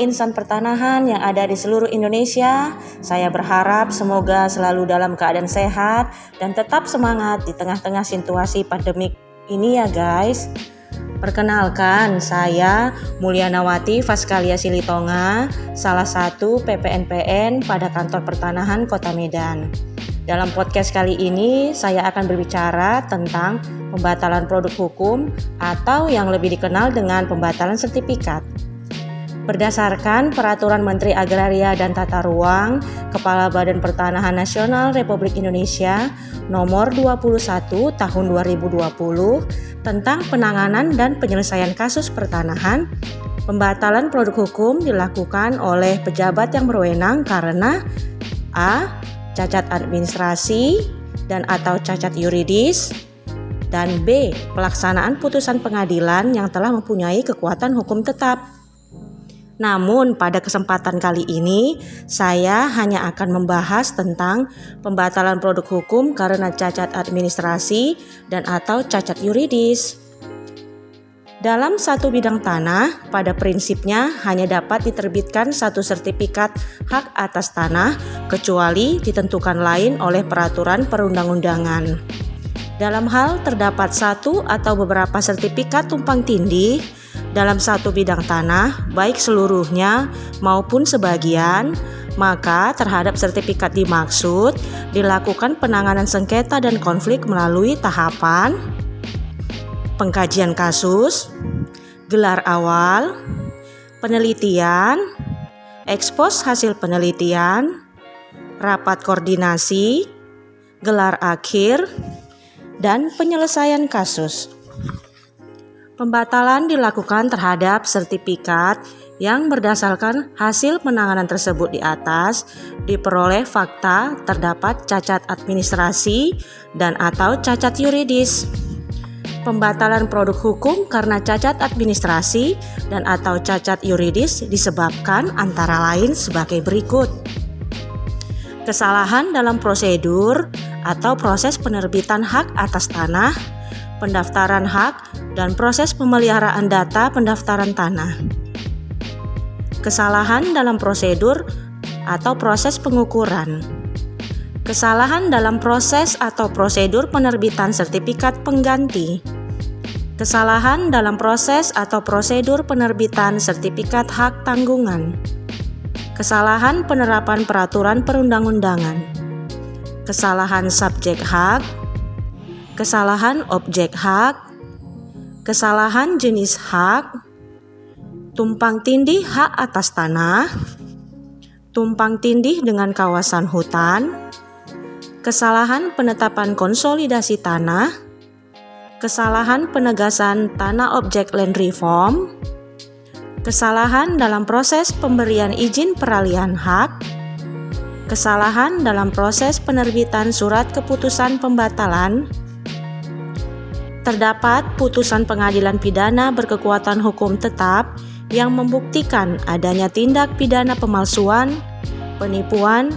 insan pertanahan yang ada di seluruh Indonesia. Saya berharap semoga selalu dalam keadaan sehat dan tetap semangat di tengah-tengah situasi pandemik ini ya guys. Perkenalkan, saya Mulyanawati Faskalia Silitonga, salah satu PPNPN pada kantor pertanahan Kota Medan. Dalam podcast kali ini, saya akan berbicara tentang pembatalan produk hukum atau yang lebih dikenal dengan pembatalan sertifikat. Berdasarkan Peraturan Menteri Agraria dan Tata Ruang Kepala Badan Pertanahan Nasional Republik Indonesia Nomor 21 Tahun 2020 tentang penanganan dan penyelesaian kasus pertanahan, pembatalan produk hukum dilakukan oleh pejabat yang berwenang karena A. cacat administrasi dan atau cacat yuridis dan B. pelaksanaan putusan pengadilan yang telah mempunyai kekuatan hukum tetap. Namun, pada kesempatan kali ini, saya hanya akan membahas tentang pembatalan produk hukum karena cacat administrasi dan atau cacat yuridis. Dalam satu bidang tanah, pada prinsipnya hanya dapat diterbitkan satu sertifikat hak atas tanah, kecuali ditentukan lain oleh peraturan perundang-undangan. Dalam hal terdapat satu atau beberapa sertifikat tumpang tindih, dalam satu bidang tanah, baik seluruhnya maupun sebagian, maka terhadap sertifikat dimaksud dilakukan penanganan sengketa dan konflik melalui tahapan pengkajian kasus, gelar awal, penelitian, ekspos hasil penelitian, rapat koordinasi, gelar akhir, dan penyelesaian kasus. Pembatalan dilakukan terhadap sertifikat yang berdasarkan hasil penanganan tersebut di atas diperoleh fakta terdapat cacat administrasi dan atau cacat yuridis. Pembatalan produk hukum karena cacat administrasi dan atau cacat yuridis disebabkan antara lain sebagai berikut. Kesalahan dalam prosedur atau proses penerbitan hak atas tanah, pendaftaran hak dan proses pemeliharaan data pendaftaran tanah. Kesalahan dalam prosedur atau proses pengukuran. Kesalahan dalam proses atau prosedur penerbitan sertifikat pengganti. Kesalahan dalam proses atau prosedur penerbitan sertifikat hak tanggungan. Kesalahan penerapan peraturan perundang-undangan. Kesalahan subjek hak. Kesalahan objek hak. Kesalahan jenis hak, tumpang tindih hak atas tanah, tumpang tindih dengan kawasan hutan, kesalahan penetapan konsolidasi tanah, kesalahan penegasan tanah objek land reform, kesalahan dalam proses pemberian izin peralihan hak, kesalahan dalam proses penerbitan surat keputusan pembatalan, terdapat putusan pengadilan pidana berkekuatan hukum tetap yang membuktikan adanya tindak pidana pemalsuan, penipuan,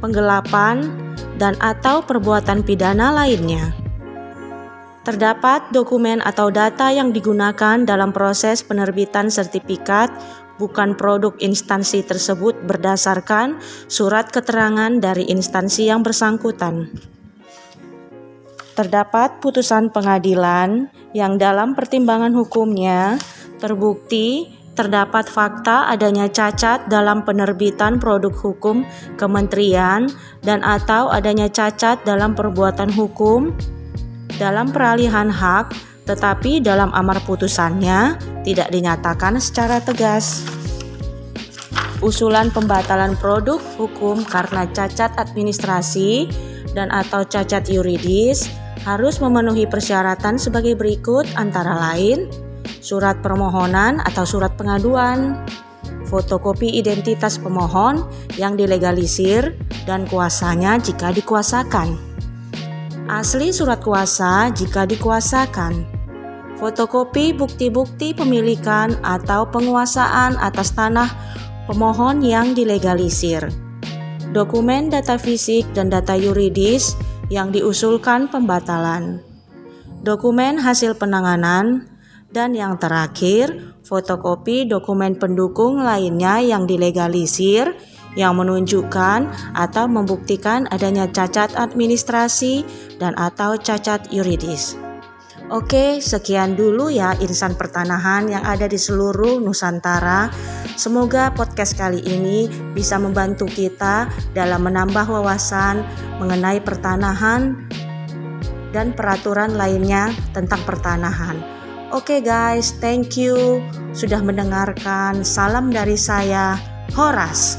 penggelapan, dan atau perbuatan pidana lainnya. Terdapat dokumen atau data yang digunakan dalam proses penerbitan sertifikat bukan produk instansi tersebut berdasarkan surat keterangan dari instansi yang bersangkutan terdapat putusan pengadilan yang dalam pertimbangan hukumnya terbukti terdapat fakta adanya cacat dalam penerbitan produk hukum kementerian dan atau adanya cacat dalam perbuatan hukum dalam peralihan hak tetapi dalam amar putusannya tidak dinyatakan secara tegas. Usulan pembatalan produk hukum karena cacat administrasi dan atau cacat yuridis harus memenuhi persyaratan sebagai berikut antara lain surat permohonan atau surat pengaduan, fotokopi identitas pemohon yang dilegalisir dan kuasanya jika dikuasakan. Asli surat kuasa jika dikuasakan. Fotokopi bukti-bukti pemilikan atau penguasaan atas tanah pemohon yang dilegalisir. Dokumen data fisik dan data yuridis yang diusulkan pembatalan, dokumen hasil penanganan, Dan yang terakhir, fotokopi dokumen pendukung lainnya yang dilegalisir yang menunjukkan atau membuktikan adanya cacat administrasi dan atau cacat yuridis. Oke, sekian dulu ya insan pertanahan yang ada di seluruh Nusantara. Semoga podcast kali ini bisa membantu kita dalam menambah wawasan mengenai pertanahan dan peraturan lainnya tentang pertanahan. Oke guys, thank you sudah mendengarkan. Salam dari saya, Horas.